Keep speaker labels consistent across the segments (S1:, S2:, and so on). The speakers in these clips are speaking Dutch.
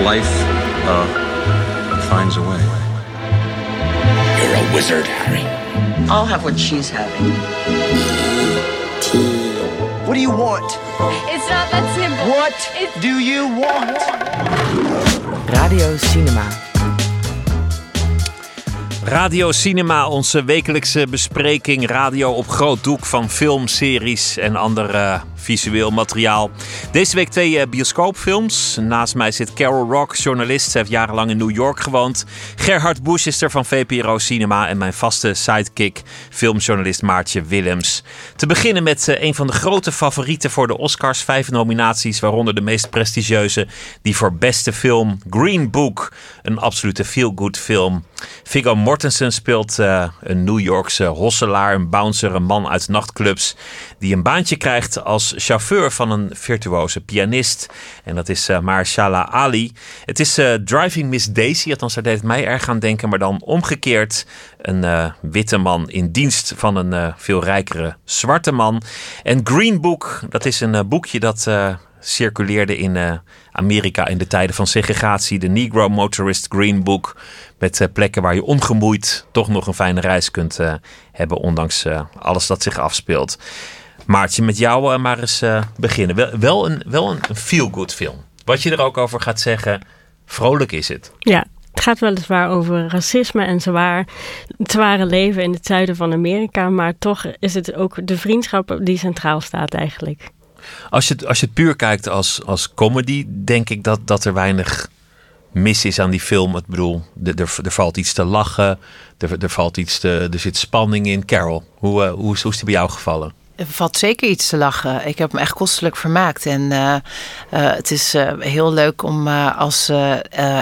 S1: life uh, finds a way.
S2: You're a wizard, Harry.
S3: I'll have what she's having.
S4: What do you want?
S5: It's not that simple.
S4: What
S5: It's-
S4: do you want?
S6: Radio Cinema.
S7: Radio Cinema, onze wekelijkse bespreking radio op groot doek van filmseries en ander eh, visueel materiaal. Deze week twee eh, bioscoopfilms. Naast mij zit Carol Rock, journalist. Heeft jarenlang in New York gewoond. Gerhard Busch is er van VPRO Cinema en mijn vaste sidekick, filmjournalist Maartje Willems. Te beginnen met eh, een van de grote favorieten voor de Oscars. Vijf nominaties, waaronder de meest prestigieuze, die voor beste film Green Book. Een absolute feel-good film. Viggo Mortensen speelt eh, een New Yorkse hosselaar, een bouncer, een man uit nachtclubs. Die een baantje krijgt als chauffeur van een virtuoze pianist. En dat is uh, Mahershala Ali. Het is eh, Driving Miss Daisy, althans daar deed het mij erg aan denken. Maar dan omgekeerd een eh, witte man in dienst van een eh, veel rijkere zwarte man. En Green Book, dat is een eh, boekje dat eh, circuleerde in eh, Amerika in de tijden van segregatie. De Negro Motorist Green Book. Met eh, plekken waar je ongemoeid toch nog een fijne reis kunt eh, hebben. Ondanks eh, alles dat zich afspeelt. Maartje, met jou eh, maar eens eh, beginnen. Wel, wel een, wel een, feel-good film. Wat je er ook over gaat zeggen, vrolijk is het.
S8: Ja, het gaat weliswaar over racisme en zwaar, het zware leven in het zuiden van Amerika. Maar toch is het ook de vriendschap die centraal staat eigenlijk.
S7: Als je, het- als je het puur kijkt als, als comedy, denk ik dat, dat er weinig mis is aan die film. Ik bedoel, er, er, er valt iets te lachen, er, er, valt iets te, er zit spanning in. Carol, hoe, eh, hoe, hoe is die bij jou gevallen?
S6: Er valt zeker iets te lachen. Ik heb me echt kostelijk vermaakt. En eh, eh, het is eh, heel leuk om als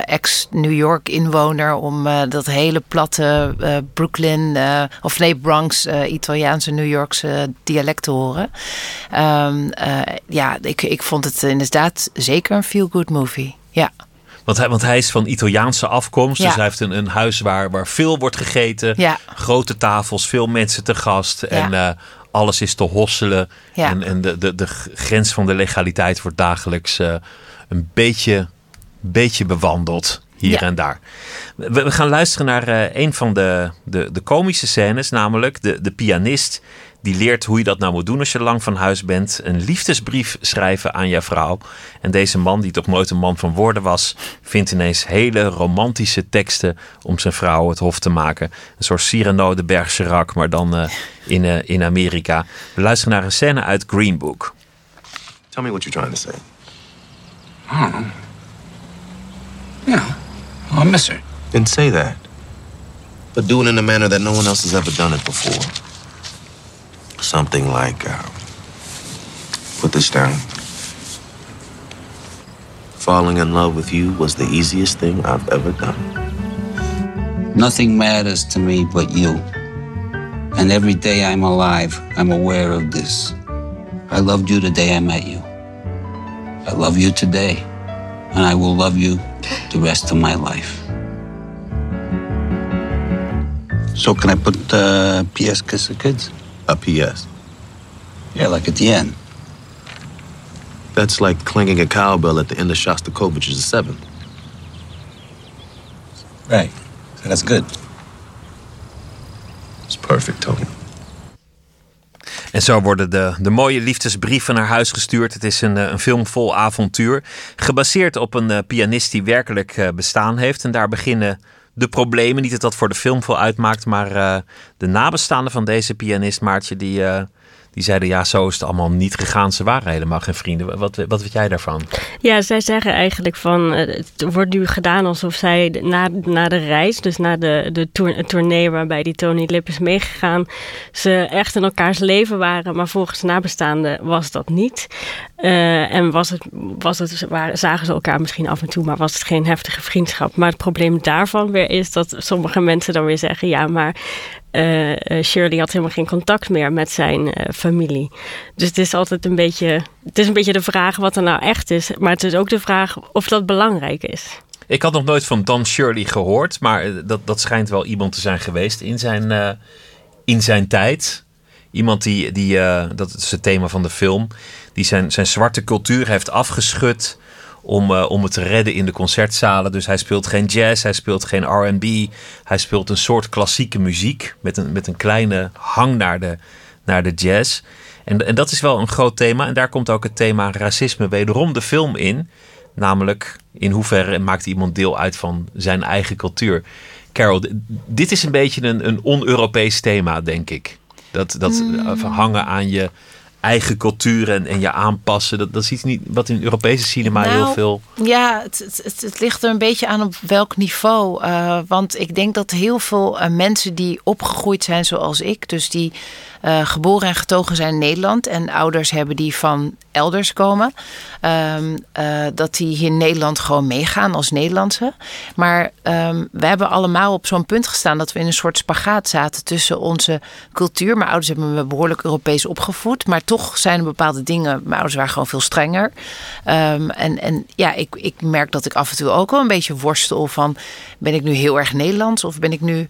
S6: ex-New York inwoner... om dat hele platte Brooklyn, of nee Bronx, Italiaanse, New Yorkse dialect te horen. Ehm, eh, ja, ik, ik vond het inderdaad zeker een feel-good movie. Ja.
S7: Want hij, want hij is van Italiaanse afkomst.
S6: Ja.
S7: Dus hij heeft een, een huis waar, waar veel wordt gegeten.
S6: Ja.
S7: Grote tafels, veel mensen te gast. En alles is te hosselen.
S6: Ja.
S7: En, en de, de, de grens van de legaliteit wordt dagelijks eh, een beetje, beetje bewandeld. Hier
S6: Ja.
S7: en daar. We, we gaan luisteren naar eh, een van de, de, de komische scènes. Namelijk de, de pianist die leert hoe je dat nou moet doen als je lang van huis bent. Een liefdesbrief schrijven aan jouw vrouw. En deze man, die toch nooit een man van woorden was, vindt ineens hele romantische teksten om zijn vrouw het hof te maken. Een soort Cyrano de Bergerac, maar dan eh, in, eh, in Amerika. We luisteren naar een scène uit Green Book.
S9: Tell me what you're trying to say.
S2: Yeah. Oh, I miss her.
S9: Then say that. But do it in a manner that no one else has ever done it before. Something like, uh, put this down. Falling in love with you was the easiest thing I've ever done.
S10: Nothing matters to me but you. And every day I'm alive, I'm aware of this. I loved you the day I met you. I love you today. And I will love you the rest of my life. So, can I put uh, P.S. Kiss the Kids?
S9: A P.S.
S10: Yeah, like at the end.
S9: That's like clanging a cowbell at the end of Shostakovich's Seventh.
S10: Right. So that's good.
S9: It's perfect, Tony.
S7: En zo worden de, de mooie liefdesbrieven naar huis gestuurd. Het is een, eh, een film vol avontuur. Gebaseerd op een eh, pianist die werkelijk eh, bestaan heeft. En daar beginnen de problemen. Niet dat dat voor de film veel uitmaakt. Maar eh, de nabestaanden van deze pianist, Maartje, die, eh, die zeiden... ja, zo is het allemaal niet gegaan. Ze waren helemaal geen vrienden. Wat, wat weet jij daarvan?
S8: Ja, zij zeggen eigenlijk van eh, het wordt nu gedaan alsof zij na, na de reis, dus na de, de tournee waarbij die Tony Lip is meegegaan, ze echt in elkaars leven waren, maar volgens nabestaanden was dat niet. Eh, en was het, was het, waren, zagen ze elkaar misschien af en toe, maar was het geen heftige vriendschap. Maar het probleem daarvan weer is dat sommige mensen dan weer zeggen, ja, maar eh, eh, Shirley had helemaal geen contact meer met zijn familie. Dus het is altijd een beetje, het is een beetje de vraag wat er nou echt is, maar het is ook de vraag of dat belangrijk is.
S7: Ik had nog nooit van Don Shirley gehoord. Maar dat, dat schijnt wel iemand te zijn geweest in zijn, in zijn tijd. Iemand die, die dat is het thema van de film, die zijn, zijn zwarte cultuur heeft afgeschud om, eh, om het te redden in de concertzalen. Dus hij speelt geen jazz, hij speelt geen RB. Hij speelt een soort klassieke muziek met een, met een kleine hang naar de, naar de jazz. En, en dat is wel een groot thema. En daar komt ook het thema racisme wederom de film in. Namelijk, in hoeverre maakt iemand deel uit van zijn eigen cultuur? Carol, dit is een beetje een, een on-Europees thema, denk ik. Dat, dat
S6: Mm.
S7: hangen aan je eigen cultuur en, en je aanpassen. Dat, dat is iets niet, wat in Europese cinema heel
S6: Nou,
S7: veel...
S6: Ja, het, het, het, ligt er een beetje aan op welk niveau. Eh, want ik denk dat heel veel eh, mensen die opgegroeid zijn zoals ik, dus die eh, geboren en getogen zijn in Nederland en ouders hebben die van elders komen, ehm, eh, dat die hier in Nederland gewoon meegaan als Nederlandse. Maar ehm, we hebben allemaal op zo'n punt gestaan dat we in een soort spagaat zaten tussen onze cultuur. Mijn ouders hebben me behoorlijk Europees opgevoed, maar toch zijn er bepaalde dingen. Mijn ouders waren gewoon veel strenger. Ehm, en, en ja, ik, ik merk dat ik af en toe ook wel een beetje worstel van: ben ik nu heel erg Nederlands of ben ik nu.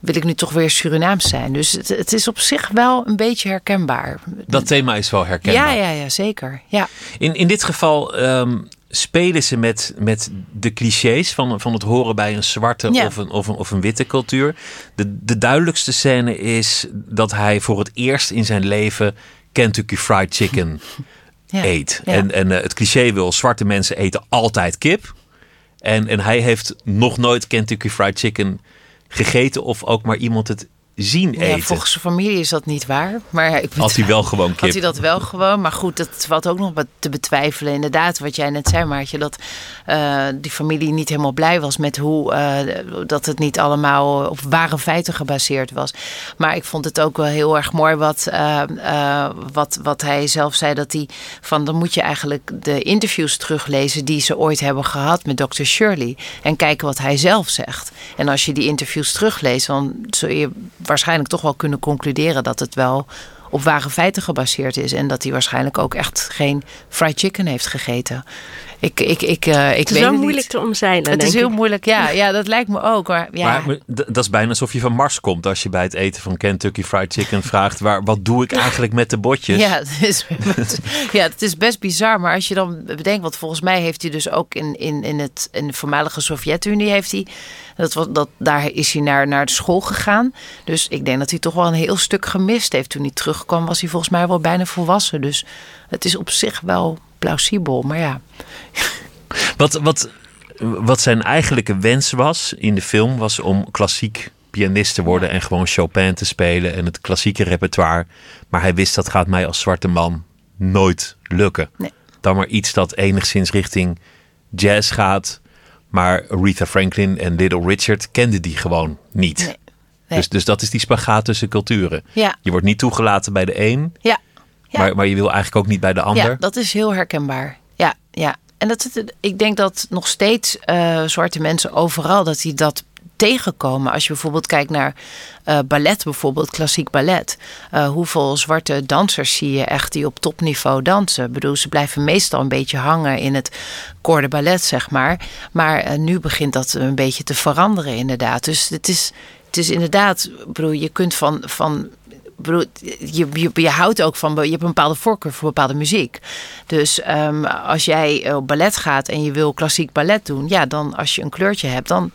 S6: Wil ik nu toch weer Surinaams zijn? Dus het, het is op zich wel een beetje herkenbaar.
S7: Dat thema is wel herkenbaar.
S6: Ja, ja, ja, zeker. Ja.
S7: In, in dit geval ehm, spelen ze met, met de clichés van, van het horen bij een zwarte
S6: Ja.
S7: of, een, of, een, of een witte cultuur. De, de duidelijkste scène is dat hij voor het eerst in zijn leven Kentucky Fried Chicken
S6: Ja.
S7: eet.
S6: Ja.
S7: En, en eh, het cliché wil, zwarte mensen eten altijd kip. En, en hij heeft nog nooit Kentucky Fried Chicken gegeten of ook maar iemand het zien
S6: Ja,
S7: eten.
S6: volgens zijn familie is dat niet waar. Maar ik
S7: Had hij wel gewoon kip.
S6: Had hij dat wel gewoon. Maar goed, dat valt ook nog wat te betwijfelen. Inderdaad, wat jij net zei, Maartje. Dat eh, die familie niet helemaal blij was met hoe... eh, dat het niet allemaal op ware feiten gebaseerd was. Maar ik vond het ook wel heel erg mooi wat, eh, wat, wat hij zelf zei. Dat hij van, dan moet je eigenlijk de interviews teruglezen... die ze ooit hebben gehad met Dr. Shirley. En kijken wat hij zelf zegt. En als je die interviews terugleest... dan zul je waarschijnlijk toch wel kunnen concluderen... dat het wel op ware feiten gebaseerd is. En dat hij waarschijnlijk ook echt geen fried chicken heeft gegeten. Ik, ik, ik, eh, ik
S8: Het is
S6: weet
S8: wel
S6: het
S8: moeilijk
S6: niet.
S8: te omzeilen,
S6: Het is heel
S8: ik.
S6: moeilijk, ja, ja. Dat lijkt me ook. Maar, ja.
S7: Maar dat is bijna alsof je van Mars komt als je bij het eten van Kentucky Fried Chicken vraagt: waar, wat doe ik eigenlijk met de botjes?
S6: Ja, het is, ja, het is best bizar. Maar als je dan bedenkt, want volgens mij heeft hij dus ook in, in, in, het, in de voormalige Sovjet-Unie heeft hij. Dat, was- dat, daar is hij naar, naar de school gegaan. Dus ik denk dat hij toch wel een heel stuk gemist heeft. Toen hij terugkwam, was hij volgens mij wel bijna volwassen. Dus het is op zich wel plausibel. Maar ja.
S7: Wat, wat, wat zijn eigenlijke wens was in de film, was om klassiek pianist te worden en gewoon Chopin te spelen en het klassieke repertoire. Maar hij wist dat gaat mij als zwarte man nooit lukken.
S6: Nee.
S7: Dan maar iets dat enigszins richting jazz gaat. Maar Aretha Franklin en Little Richard kenden die gewoon niet.
S6: Nee.
S7: Dus, dus dat is die spagaat tussen culturen.
S6: Ja.
S7: Je wordt niet toegelaten bij de een,
S6: Ja. Ja.
S7: maar, maar je wil eigenlijk ook niet bij de ander.
S6: Ja, dat is heel herkenbaar. Ja, ja. En dat, ik denk dat nog steeds eh, zwarte mensen overal dat die dat tegenkomen. Als je bijvoorbeeld kijkt naar eh, ballet, bijvoorbeeld klassiek ballet. Eh, hoeveel zwarte dansers zie je echt die op topniveau dansen? Ik bedoel, ze blijven meestal een beetje hangen in het corps de ballet, zeg maar. Maar nu begint dat een beetje te veranderen, inderdaad. Dus het is, het is inderdaad, ik bedoel, je kunt van, van bedoel, je, je, je houdt ook van, je hebt een bepaalde voorkeur voor bepaalde muziek. Dus ehm, als jij op ballet gaat en je wil klassiek ballet doen, ja, dan als je een kleurtje hebt, dan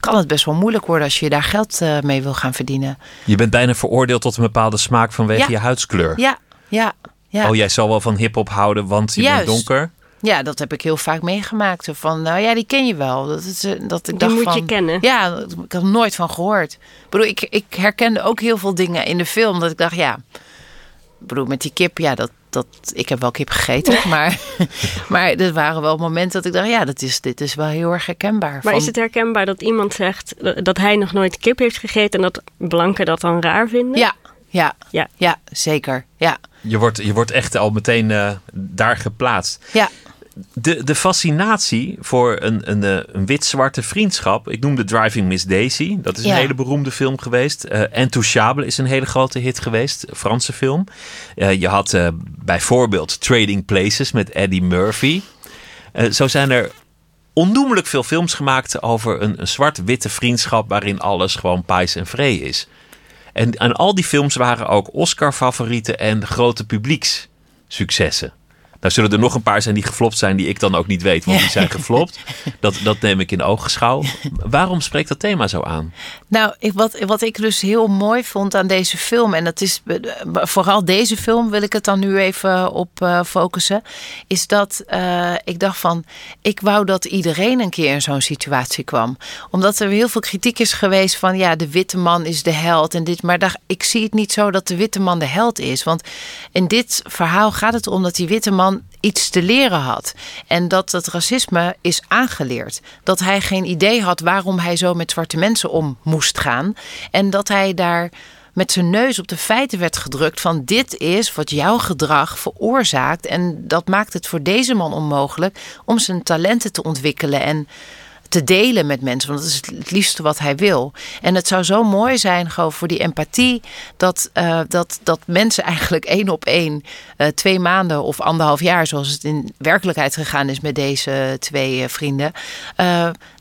S6: kan het best wel moeilijk worden als je daar geld eh, mee wil gaan verdienen.
S7: Je bent bijna veroordeeld tot een bepaalde smaak vanwege
S6: Ja.
S7: je huidskleur.
S6: Ja, ja, ja.
S7: Oh, jij zal wel van hip-hop houden, want je
S6: Juist.
S7: bent donker.
S6: Ja, dat heb ik heel vaak meegemaakt. Van, nou ja, die ken je wel. Dat, is, eh, dat ik
S8: Die
S6: dacht
S8: moet
S6: van,
S8: je kennen.
S6: Ja, ik had er nooit van gehoord. Ik bedoel, ik, ik herkende ook heel veel dingen in de film. Dat ik dacht, ja, ik bedoel, met die kip, ja, dat, dat, ik heb wel kip gegeten. maar, maar er waren wel momenten dat ik dacht, ja, dat is, dit is wel heel erg herkenbaar.
S8: Maar
S6: Van-
S8: is het herkenbaar dat iemand zegt dat hij nog nooit kip heeft gegeten en dat blanken dat dan raar vinden?
S6: Ja, ja,
S8: Ja.
S6: ja, zeker. Ja,
S7: Je wordt, je wordt echt al meteen eh, daar geplaatst.
S6: ja.
S7: De, de fascinatie voor een, een, eh, een wit-zwarte vriendschap. Ik noemde Driving Miss Daisy. Dat is
S6: Ja.
S7: een hele beroemde film geweest. Uh, Intouchable is een hele grote hit geweest. een Franse film. Eh, je had bijvoorbeeld Trading Places met Eddie Murphy. Zo zijn er onnoemelijk veel films gemaakt over een, een zwart-witte vriendschap. waarin alles gewoon pais en vree is. En, en al die films waren ook Oscar-favorieten en grote publiekssuccessen. Nou zullen er nog een paar zijn die geflopt zijn die ik dan ook niet weet, want die zijn geflopt. Dat, dat neem ik in oogschouw. Waarom spreekt dat thema zo aan?
S6: Nou, ik, wat, wat ik dus heel mooi vond aan deze film, en dat is eh, vooral deze film wil ik het dan nu even op uh, focussen, is dat uh, ik dacht van, ik wou dat iedereen een keer in zo'n situatie kwam. Omdat er heel veel kritiek is geweest van, ja, de witte man is de held en dit, maar daar, ik zie het niet zo dat de witte man de held is. Want in dit verhaal gaat het om dat die witte man iets te leren had. En dat het racisme is aangeleerd. Dat hij geen idee had waarom hij zo met zwarte mensen om moest gaan. En dat hij daar met zijn neus op de feiten werd gedrukt van dit is wat jouw gedrag veroorzaakt. En dat maakt het voor deze man onmogelijk om zijn talenten te ontwikkelen en te delen met mensen. Want dat is het liefste wat hij wil. En het zou zo mooi zijn, gewoon voor die empathie, dat, uh, dat, dat mensen eigenlijk één op één, uh, twee maanden of anderhalf jaar, zoals het in werkelijkheid gegaan is met deze twee uh, vrienden,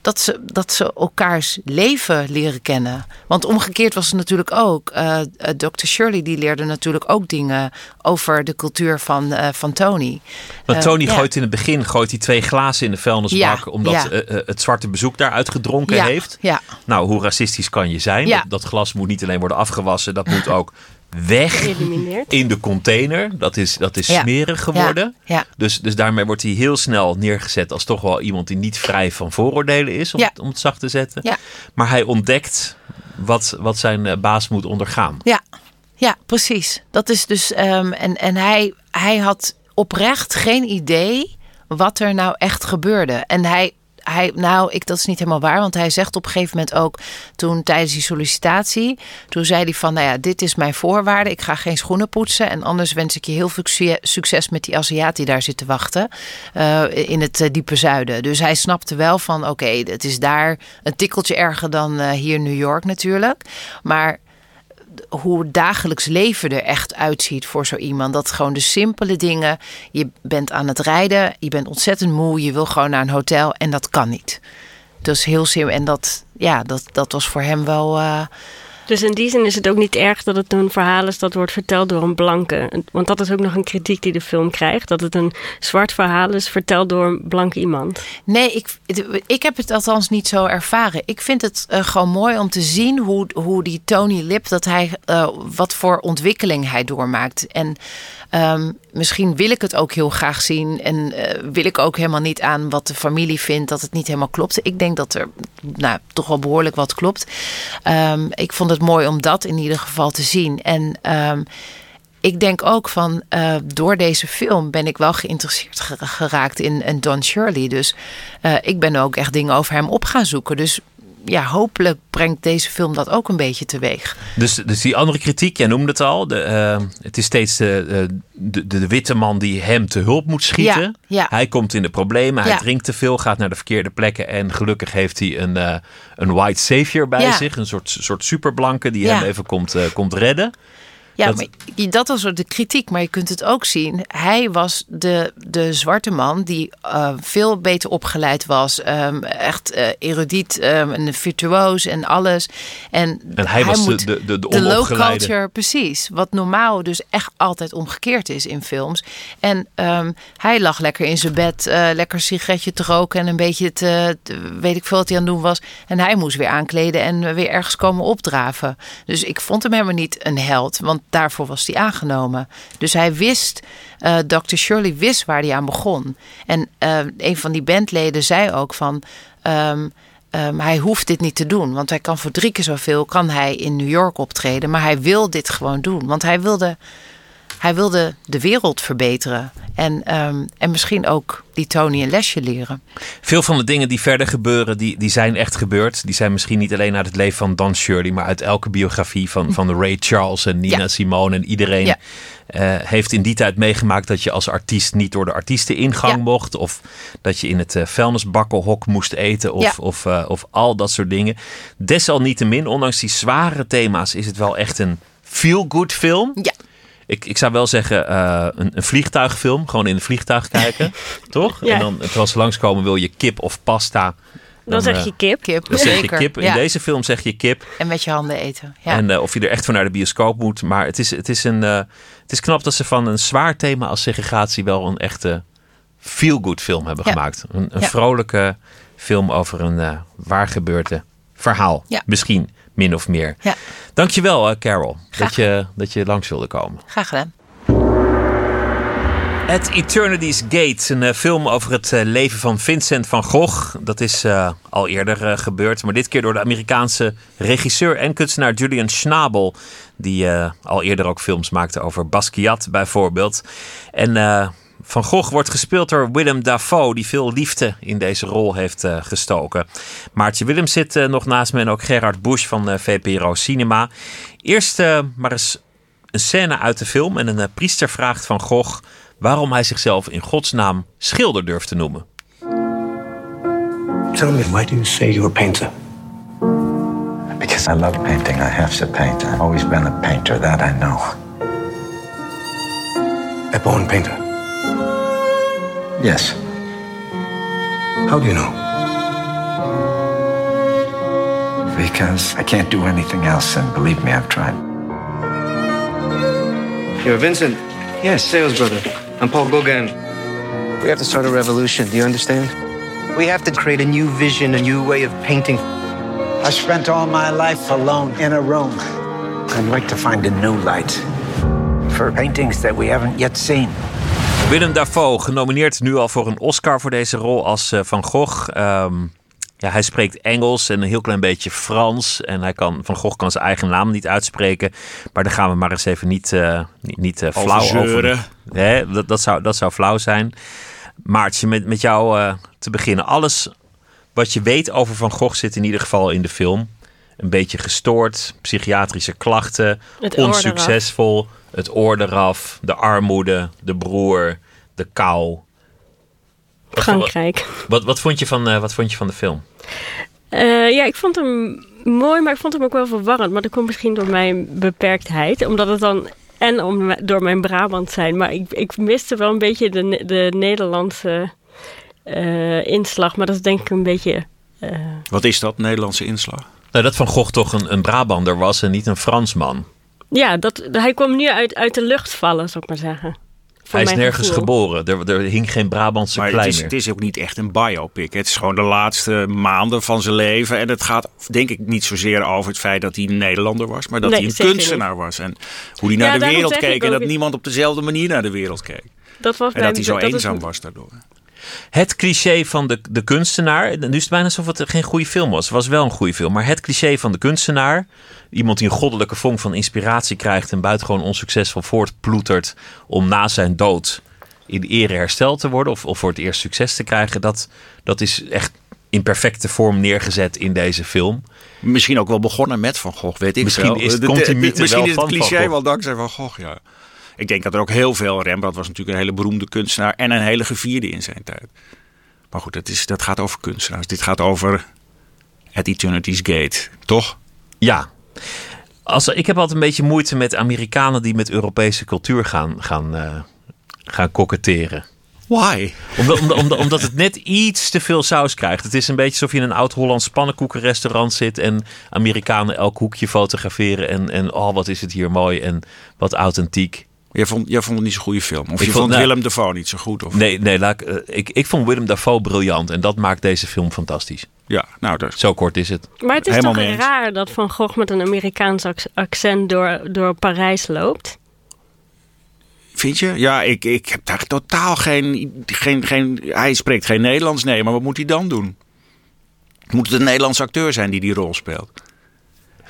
S6: dat ze, dat ze elkaars leven leren kennen. Want omgekeerd was het natuurlijk ook. Uh, Dr. Shirley die leerde natuurlijk ook dingen over de cultuur van, uh, van Tony.
S7: Want Tony uh, gooit ja. in het begin gooit hij twee glazen in de vuilnisbak... Ja, omdat ja. het zwarte bezoek daaruit gedronken heeft. Nou, hoe racistisch kan je zijn? Dat, dat glas moet niet alleen worden afgewassen... dat moet ook weg in de container. Dat is, dat is ja. smerig geworden.
S6: Ja. Ja.
S7: Dus, dus daarmee wordt hij heel snel neergezet als toch wel iemand die niet vrij van vooroordelen is, om, het, om het zacht te zetten. Maar hij ontdekt wat, wat zijn baas moet ondergaan.
S6: Ja, ja precies. Dat is dus. Um, en en hij, hij had oprecht geen idee wat er nou echt gebeurde. En hij hij, nou, ik, dat is niet helemaal waar. Want hij zegt op een gegeven moment ook toen tijdens die sollicitatie. Toen zei hij van, nou ja, dit is mijn voorwaarde. Ik ga geen schoenen poetsen. En anders wens ik je heel veel succes met die Aziat die daar zit te wachten. Uh, in het uh, diepe zuiden. Dus hij snapte wel van, oké, het is daar een tikkeltje erger dan uh, hier in New York natuurlijk. Maar hoe dagelijks leven er echt uitziet voor zo iemand. Dat gewoon de simpele dingen. Je bent aan het rijden, je bent ontzettend moe, je wil gewoon naar een hotel en dat kan niet. Dus heel simpel. En dat, ja, dat, dat was voor hem wel. Uh,
S8: dus in die zin is het ook niet erg dat het een verhaal is dat wordt verteld door een blanke. Want dat is ook nog een kritiek die de film krijgt. Dat het een zwart verhaal is verteld door een blanke iemand.
S6: Nee, ik, ik heb het althans niet zo ervaren. Ik vind het uh, gewoon mooi om te zien hoe, hoe die Tony Lip, dat hij, uh, wat voor ontwikkeling hij doormaakt. En um, misschien wil ik het ook heel graag zien. En uh, wil ik ook helemaal niet aan wat de familie vindt dat het niet helemaal klopt. Ik denk dat er nou, toch wel behoorlijk wat klopt. Um, ik vond het mooi om dat in ieder geval te zien. En um, ik denk ook van uh, door deze film ben ik wel geïnteresseerd geraakt in, in Don Shirley. Dus uh, ik ben ook echt dingen over hem op gaan zoeken. Dus ja, hopelijk brengt deze film dat ook een beetje teweeg.
S7: Dus, dus die andere kritiek, jij noemde het al. De, uh, het is steeds de, de, de, witte man die hem te hulp moet schieten.
S6: Ja, ja.
S7: Hij komt in de problemen, hij ja. drinkt te veel, gaat naar de verkeerde plekken. En gelukkig heeft hij een, uh, een white savior bij zich. Een soort, soort superblanke die hem even komt, uh, komt redden.
S6: Ja, dat... maar dat was de kritiek. Maar je kunt het ook zien. Hij was de, de zwarte man die uh, veel beter opgeleid was. Um, echt uh, erudiet um, en virtuoos en alles. En,
S7: en hij, hij was moet, de, de, de,
S6: de low culture, precies. Wat normaal dus echt altijd omgekeerd is in films. En um, hij lag lekker in zijn bed, uh, lekker een sigaretje te roken en een beetje te, te, weet ik veel wat hij aan het doen was. En hij moest weer aankleden en weer ergens komen opdraven. Dus ik vond hem helemaal niet een held. Daarvoor was hij aangenomen. Dus hij wist, uh, Dr. Shirley wist waar hij aan begon. En uh, een van die bandleden zei ook van. Um, um, hij hoeft dit niet te doen, want hij kan voor drie keer zoveel kan hij in New York optreden. Maar hij wil dit gewoon doen, want hij wilde, hij wilde de wereld verbeteren. En, um, en misschien ook die Tony een lesje leren.
S7: Veel van de dingen die verder gebeuren, die, die zijn echt gebeurd. Die zijn misschien niet alleen uit het leven van Don Shirley, maar uit elke biografie van, van Ray Charles en Nina ja. Simone en iedereen. Ja. Uh, heeft in die tijd meegemaakt dat je als artiest niet door de artiesteningang ja. mocht. Of dat je in het uh, vuilnisbakkenhok moest eten. Of, of, uh, of al dat soort dingen. Desalniettemin, ondanks die zware thema's, is het wel echt een feel-good film.
S6: Ja.
S7: Ik, ik zou wel zeggen, uh, een, een, vliegtuigfilm. Gewoon in een vliegtuig kijken. toch?
S8: Ja.
S7: En dan terwijl ze langskomen wil je kip of pasta.
S8: Dan, zeg
S7: eh,
S8: je kip.
S6: Kip,
S7: Dan zeg je kip. In
S6: ja.
S7: deze film zeg je kip.
S6: En met je handen eten. Ja.
S7: En eh, of je er echt voor naar de bioscoop moet. Maar het is, het, is een, eh, het is knap dat ze van een zwaar thema als segregatie wel een echte feel-good film hebben
S6: Ja.
S7: gemaakt. Een, een
S6: Ja.
S7: vrolijke film over een eh waar gebeurde verhaal.
S6: Ja.
S7: Misschien min of meer.
S6: Ja.
S7: Dankjewel eh Carol
S6: Graag
S7: dat je, dat je langs wilde komen.
S6: Graag gedaan.
S7: At Eternity's Gate, een eh, film over het eh, leven van Vincent van Gogh. Dat is al eerder gebeurd, maar dit keer door de Amerikaanse regisseur en kunstenaar Julian Schnabel. Die al eerder ook films maakte over Basquiat bijvoorbeeld. En Van Gogh wordt gespeeld door Willem Dafoe, die veel liefde in deze rol heeft eh, gestoken. Maartje Willems zit eh, nog naast me en ook Gerard Busch van eh, VPRO Cinema. Eerst eh, maar eens een scène uit de film en een priester vraagt Van Gogh waarom hij zichzelf in godsnaam schilder durft te noemen.
S11: Tell me, why do you say you're a painter?
S1: Because I love painting. I have to paint. I've always been a painter, that I know.
S11: A born painter.
S1: Yes.
S11: How do you know?
S1: Because I can't do anything else, and believe me, I've tried.
S12: You're Vincent. Yes, sales brother. I'm Paul Gauguin.
S4: We have to start a revolution. Do you understand? We have to create a new vision, a new way of painting.
S13: I spent all my life alone in a room. I'd like to find a new light for paintings that we haven't yet seen.
S7: Willem Dafoe, genomineerd nu al voor een Oscar voor deze rol als eh, Van Gogh. Ehm, ja, hij spreekt Engels en een heel klein beetje Frans. En hij kan, Van Gogh kan zijn eigen naam niet uitspreken. Maar daar gaan we maar eens even niet, eh, niet, niet eh, flauw over.
S14: zeuren.
S7: Hè, dat, dat, zou, dat zou flauw zijn. Maartje, met, met jou eh, te beginnen. Alles wat je weet over Van Gogh zit in ieder geval in de film. Een beetje gestoord, psychiatrische klachten, onsuccesvol, het oor eraf, de armoede, de broer, de kou. Wat-
S8: Frankrijk.
S7: Wat, wat, vond je van, eh, wat vond je van de film?
S8: Eh, ja, ik vond hem mooi, maar ik vond hem ook wel verwarrend. Maar dat komt misschien door mijn beperktheid. Omdat het dan... En om, door mijn Brabant zijn. Maar ik, ik miste wel een beetje de, de Nederlandse eh, inslag. Maar dat is denk ik een beetje... eh,
S14: Wat is dat, Nederlandse inslag?
S7: Nou, dat Van Gogh toch een, een Brabander was en niet een Fransman.
S8: Ja, dat, hij kwam nu uit, uit de lucht vallen, zou ik maar zeggen.
S7: Hij is nergens
S8: gevoel.
S7: geboren. Er, er hing geen Brabantse
S14: Maar het
S7: klei
S14: is,
S7: meer.
S14: het is ook niet echt een biopic. Het is gewoon de laatste maanden van zijn leven. En het gaat denk ik niet zozeer over het feit dat hij een Nederlander was. Maar dat
S8: Nee,
S14: hij een kunstenaar was. En hoe hij naar
S8: Ja,
S14: de wereld keek. En dat niemand op dezelfde manier naar de wereld keek.
S8: Dat was
S14: En dat hij zo eenzaam was daardoor.
S7: Het cliché van de, de kunstenaar. Nu is het bijna alsof het geen goede film was. Het was wel een goede film. Maar het cliché van de kunstenaar. Iemand die een goddelijke vonk van inspiratie krijgt. En buitengewoon onsuccesvol voortploetert. Om na zijn dood in ere hersteld te worden. Of, of voor het eerst succes te krijgen. Dat, dat is echt in perfecte vorm neergezet in deze film.
S14: Misschien ook wel begonnen met Van Gogh, weet ik
S7: Misschien is-
S14: De-
S7: komt
S14: de- Misschien is het cliché wel dankzij Van Gogh, ja. Ik denk dat er ook heel veel... Rembrandt was natuurlijk een hele beroemde kunstenaar... en een hele gevierde in zijn tijd. Maar goed, dat, is, dat gaat over kunstenaars. Dit gaat over At Eternity's Gate, toch?
S7: Ja. Als, ik heb altijd een beetje moeite met Amerikanen die met Europese cultuur gaan, gaan, eh, gaan koketteren.
S14: Why?
S7: Omdat, omdat, omdat, omdat het net iets te veel saus krijgt. Het is een beetje alsof je in een oud Hollands pannenkoekenrestaurant zit en Amerikanen elk hoekje fotograferen. En, en oh, wat is het hier mooi en wat authentiek.
S14: Jij vond, jij vond het niet zo'n goede film? Of
S7: Ik
S14: je
S7: vond-
S14: vond
S7: nou-
S14: Willem Dafoe niet zo goed? Of?
S7: Nee, nee laat ik, eh, ik, ik vond Willem Dafoe briljant en dat maakt deze film fantastisch.
S14: Ja, nou, dat...
S7: Zo kort is het.
S8: Maar het is
S14: Helemaal
S8: toch raar dat Van Gogh met een Amerikaans ac- accent door, door Parijs loopt?
S14: Vind je? Ja, ik, ik heb daar totaal geen, geen, geen... Hij spreekt geen Nederlands, nee. Maar wat moet hij dan doen? Moet het een Nederlandse acteur zijn die die rol speelt?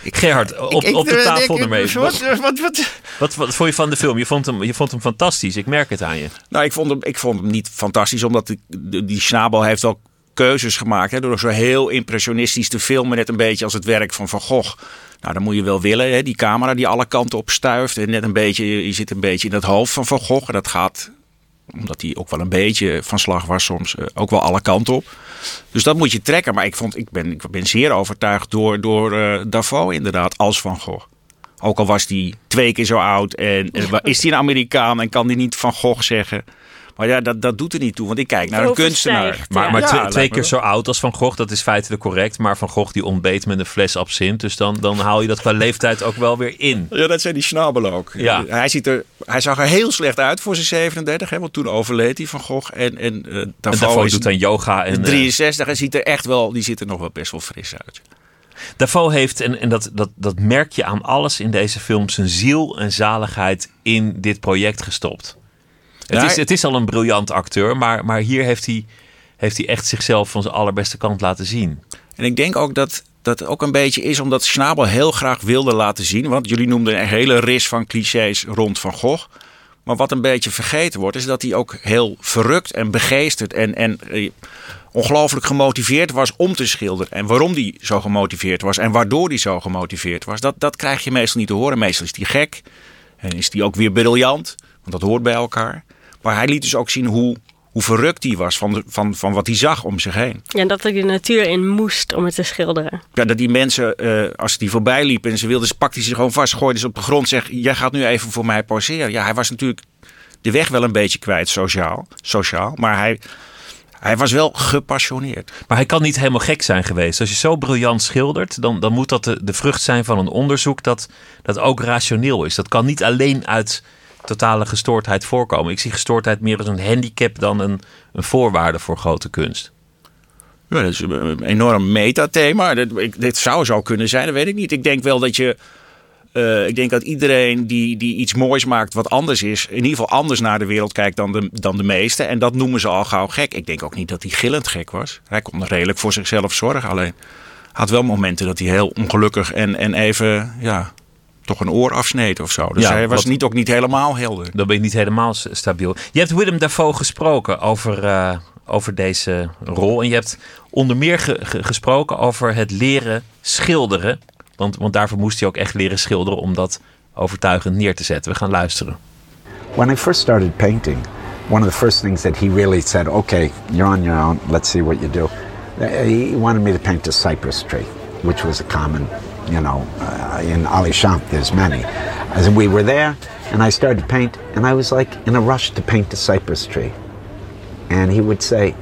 S7: Gerhard, op,
S14: ik-
S7: op de tafel
S14: ik-
S7: ermee.
S14: wat-
S7: Wat,
S14: wat, wat,
S7: vond je van de film? Je vond, hem, je vond hem fantastisch. Ik merk het aan je.
S14: Nou, ik vond hem, ik vond hem niet fantastisch, omdat die, die, Schnabel heeft wel keuzes gemaakt. Hè, door zo heel impressionistisch te filmen, net een beetje als het werk van Van Gogh. Nou, dan moet je wel willen, hè, die camera die alle kanten op stuift. En net een beetje, je zit een beetje in het hoofd van Van Gogh. En dat gaat, omdat hij ook wel een beetje van slag was soms, eh, ook wel alle kanten op. Dus dat moet je trekken. Maar ik, vond, ik, ben, ik ben zeer overtuigd door, door eh Dafoe inderdaad, als Van Gogh. Ook al was hij twee keer zo oud en, en wa- is hij een Amerikaan en kan hij niet Van Gogh zeggen. Maar ja, dat, dat doet er niet toe, want ik kijk naar een kunstenaar.
S7: Maar, maar
S14: Ja,
S7: twee, keer zo oud als Van Gogh, dat is feitelijk correct. Maar Van Gogh die ontbeet met een fles absint. Dus dan, dan haal je dat qua leeftijd ook wel weer in.
S14: Ja, dat zijn die snabbel ook.
S7: Ja.
S14: Hij, ziet er, hij zag er heel slecht uit voor zijn 37, hè, want toen overleed hij van Gogh. En, en, eh is
S7: doet aan yoga. En, eh,
S14: 63 en ziet er echt wel, die ziet er nog wel best wel fris uit.
S7: Dafoe heeft, en, en dat, dat, dat merk je aan alles in deze film, zijn ziel en zaligheid in dit project gestopt. Het, is, het is al een briljant acteur, maar, maar hier heeft hij, heeft hij echt zichzelf van zijn allerbeste kant laten zien.
S14: En ik denk ook dat dat ook een beetje is omdat Schnabel heel graag wilde laten zien. Want jullie noemden een hele ris van clichés rond Van Gogh. Maar wat een beetje vergeten wordt, is dat hij ook heel verrukt en begeesterd en, en eh, ongelooflijk gemotiveerd was om te schilderen. En waarom hij zo gemotiveerd was en waardoor hij zo gemotiveerd was, dat, dat krijg je meestal niet te horen. Meestal is hij gek en is hij ook weer briljant, want dat hoort bij elkaar. Maar hij liet dus ook zien hoe, hoe verrukt hij was van, de, van, van wat hij zag om zich heen.
S8: Ja, en dat er de natuur in moest om het te schilderen.
S14: Ja, dat die mensen, eh, als die voorbij liepen en ze wilden, pakte hij ze gewoon vast, gooide ze op de grond, zeg, jij gaat nu even voor mij poseren. Ja, hij was natuurlijk de weg wel een beetje kwijt, sociaal, sociaal maar hij, hij was wel gepassioneerd.
S7: Maar hij kan niet helemaal gek zijn geweest. Als je zo briljant schildert, dan, dan moet dat de, de vrucht zijn van een onderzoek dat, dat ook rationeel is. Dat kan niet alleen uit totale gestoordheid voorkomen. Ik zie gestoordheid meer als een handicap dan een, een voorwaarde voor grote kunst.
S14: Ja, dat is een enorm metathema. Ik- Dit zou zo kunnen zijn, dat weet ik niet. Ik denk wel dat je. eh, ik denk dat iedereen die, die iets moois maakt wat anders is, in ieder geval anders naar de wereld kijkt dan de, dan de meesten. En dat noemen ze al gauw gek. Ik denk ook niet dat hij gillend gek was. Hij kon redelijk voor zichzelf zorgen. Alleen had wel momenten dat hij heel ongelukkig en, en even, ja, toch een oor afsneed of zo. Dus
S7: Ja,
S14: hij was
S7: wat-
S14: niet, ook niet helemaal helder.
S7: Dan ben je niet helemaal stabiel. Je hebt Willem Dafoe gesproken over, eh, over deze rol. En je hebt onder meer ge- ge- gesproken over het leren schilderen. Want, want daarvoor moest hij ook echt leren schilderen om dat overtuigend neer te zetten. We gaan luisteren.
S13: When I first started painting, one of the first things that he really said, okay, you're on your own, let's see what you do. He wanted me to paint a cypress tree, which was a common, you know, uh, in Alichamps there's many. As we were there, and I started to paint, and I was like in a rush to paint the cypress tree. And he would say,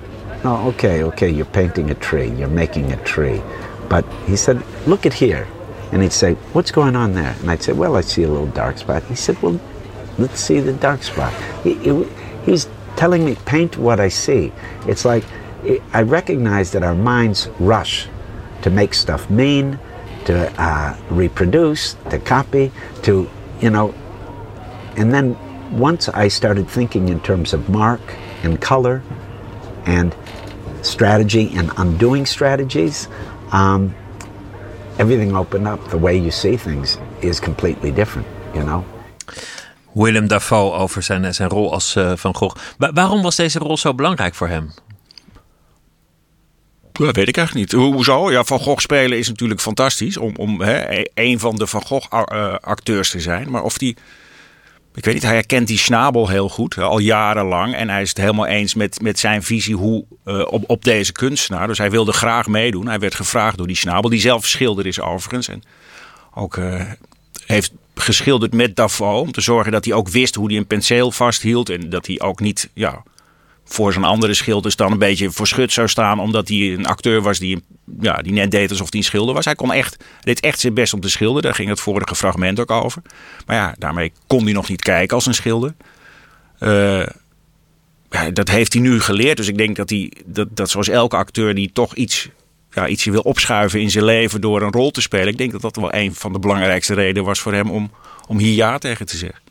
S13: no, okay, okay, you're painting a tree, you're making a tree. But he said, look at here. And he'd say, what's going on there? And I'd say, well, I see a little dark spot. He said, well, let's see the dark spot. He, he, telling me, paint what I see. It's like, I recognize that our minds rush to make stuff mean, to uh, reproduce, to copy, to, you know, and then once I started thinking in terms of mark and color and strategy and undoing strategies, um, everything opened up. The way you see things is completely different, you know?
S7: Willem Dafoe over zijn, zijn rol als eh, Van Gogh. Wa- waarom was deze rol zo belangrijk voor hem?
S14: Dat weet ik eigenlijk niet. Ho- Hoezo? Ja, Van Gogh spelen is natuurlijk fantastisch om, om hè, e- een van de Van Gogh eh, acteurs te zijn. Maar of die, ik weet niet, hij herkent die Schnabel heel goed, al jarenlang. En hij is het helemaal eens met, met zijn visie hoe, eh, op, op deze kunstenaar. Dus hij wilde graag meedoen. Hij werd gevraagd door die Schnabel, die zelf schilder is overigens. En ook eh, heeft geschilderd met Dafoe. Om te zorgen dat hij ook wist hoe hij een penseel vasthield. En dat hij ook niet ja, voor zijn andere schilders dan een beetje voor schut zou staan. Omdat hij een acteur was die, ja, die net deed alsof hij een schilder was. Hij kon echt, deed echt zijn best om te schilderen. Daar ging het vorige fragment ook over. Maar ja, daarmee kon hij nog niet kijken als een schilder. Eh, ja, dat heeft hij nu geleerd. Dus ik denk dat hij, dat, dat zoals elke acteur die toch iets, ja, ietsje wil opschuiven in zijn leven door een rol te spelen. Ik denk dat dat wel een van de belangrijkste redenen was voor hem om, om hier ja tegen te zeggen.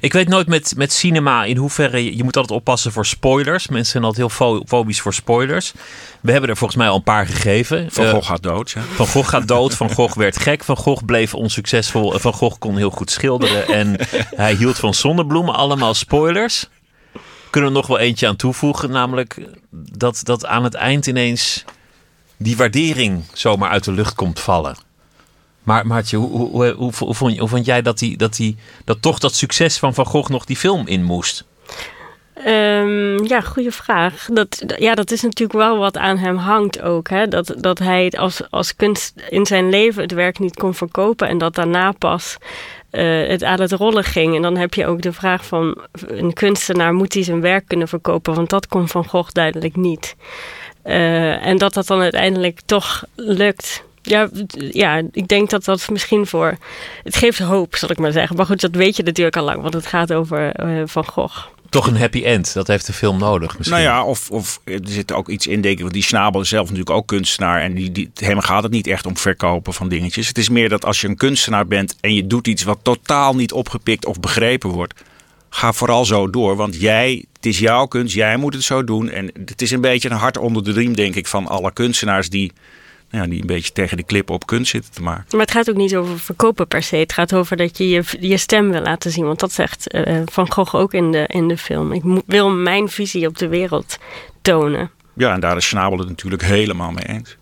S7: Ik weet nooit met, met cinema in hoeverre. Je, je moet altijd oppassen voor spoilers. Mensen zijn altijd heel fo- fobisch voor spoilers. We hebben er volgens mij al een paar gegeven.
S14: Van
S7: Eh,
S14: Gogh gaat dood. Ja.
S7: Van Gogh gaat dood. Van Gogh werd gek. Van Gogh bleef onsuccesvol. Van Gogh kon heel goed schilderen. En hij hield van zonnebloemen. Allemaal spoilers. Kunnen we nog wel eentje aan toevoegen. Namelijk dat, dat aan het eind ineens die waardering zomaar uit de lucht komt vallen. Maar Maartje, hoe, hoe, hoe, vond, vond jij dat, dat, toch dat succes van Van Gogh nog die film in moest?
S8: Ehm, ja, goede vraag. Dat, ja, dat is natuurlijk wel wat aan hem hangt ook. Hè? Dat, dat hij als, als kunst in zijn leven het werk niet kon verkopen en dat daarna pas uh, het aan het rollen ging. En dan heb je ook de vraag van een kunstenaar moet hij zijn werk kunnen verkopen, want dat kon Van Gogh duidelijk niet. Uh, en dat dat dan uiteindelijk toch lukt. Ja, ja, ik denk dat dat misschien voor. Het geeft hoop, zal ik maar zeggen. Maar goed, dat weet je natuurlijk al lang, want het gaat over uh, Van Gogh
S7: toch een happy end. Dat heeft de film nodig misschien.
S14: Nou ja, of, of er zit ook iets in, denk ik. Want die Snabel is zelf natuurlijk ook kunstenaar. En die, die, hem gaat het niet echt om verkopen van dingetjes. Het is meer dat als je een kunstenaar bent en je doet iets wat totaal niet opgepikt of begrepen wordt. Ga vooral zo door, want jij, het is jouw kunst, jij moet het zo doen. En het is een beetje een hart onder de riem, denk ik, van alle kunstenaars die ja, die een beetje tegen de klip op kunst zitten te maken.
S8: Maar het gaat ook niet over verkopen per se. Het gaat over dat je je, je stem wil laten zien. Want dat zegt uh, Van Gogh ook in de, in de film. Ik wil mijn visie op de wereld tonen.
S14: Ja, en daar is Schnabel het natuurlijk helemaal mee eens.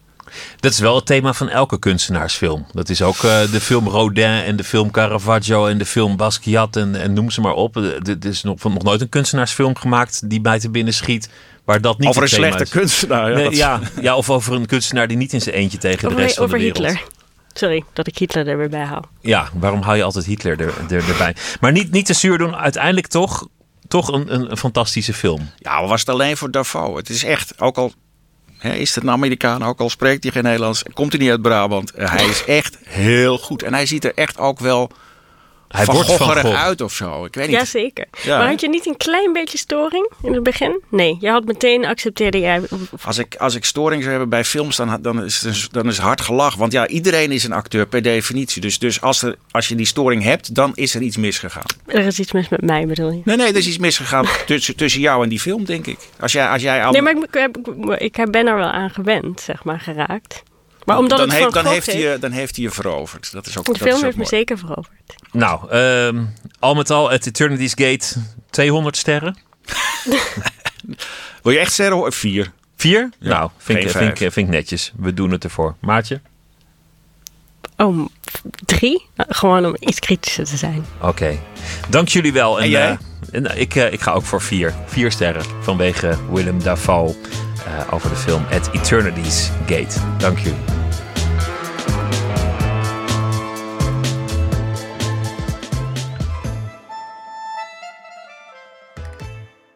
S7: Dat is wel het thema van elke kunstenaarsfilm. Dat is ook uh, de film Rodin en de film Caravaggio en de film Basquiat en, en noem ze maar op. Er is nog, nog nooit een kunstenaarsfilm gemaakt die mij te binnen schiet waar dat niet
S14: over een slechte kunstenaar.
S7: Ja, nee, ja, ja, of over een kunstenaar die niet in zijn eentje tegen
S8: over,
S7: de rest van de wereld.
S8: Hitler. Sorry dat ik Hitler er weer bij haal.
S7: Ja, waarom haal je altijd Hitler er, er, erbij? Maar niet, niet te zuur doen. Uiteindelijk toch, toch een, een, een fantastische film.
S14: Ja, maar was het alleen voor Dafoe? Het is echt, ook al is het een Amerikaan, ook al spreekt hij geen Nederlands, komt hij niet uit Brabant. Hij is echt heel goed. En hij ziet er echt ook wel hij van wordt van uit of zo. Ik weet niet.
S8: Jazeker. Ja. Maar had je niet een klein beetje storing in het begin? Nee, je had meteen accepteerde jij.
S14: Als ik, als ik storing zou hebben bij films, dan, dan, is, het, dan is hard gelach. Want ja, iedereen is een acteur per definitie. Dus, dus als, er, als je die storing hebt, dan is er iets misgegaan.
S8: Er is iets mis met mij, bedoel je?
S14: Nee, nee, er is iets misgegaan tussen, tussen jou en die film, denk ik. Als jij, als jij al...
S8: Nee, maar ik, ik, ik ben er wel aan gewend, zeg maar, geraakt. Maar omdat
S14: dan,
S8: het
S14: heeft, dan, heeft hij je, dan heeft hij je veroverd. Dat is ook,
S8: de film heeft me zeker veroverd.
S7: Nou, um, al met al, het Eternity's Gate 200 sterren.
S14: Wil je echt sterren? Vier.
S7: Vier? Ja, nou, vind ik, vind, ik, vind ik netjes. We doen het ervoor. Maatje?
S8: Oh, drie? Nou, gewoon om iets kritischer te zijn.
S7: Oké. Dank jullie wel.
S14: En, en jij?
S7: Uh, en, ik, uh, ik ga ook voor vier. Vier sterren vanwege Willem Dafoe over de film At Eternity's Gate. Dank jullie.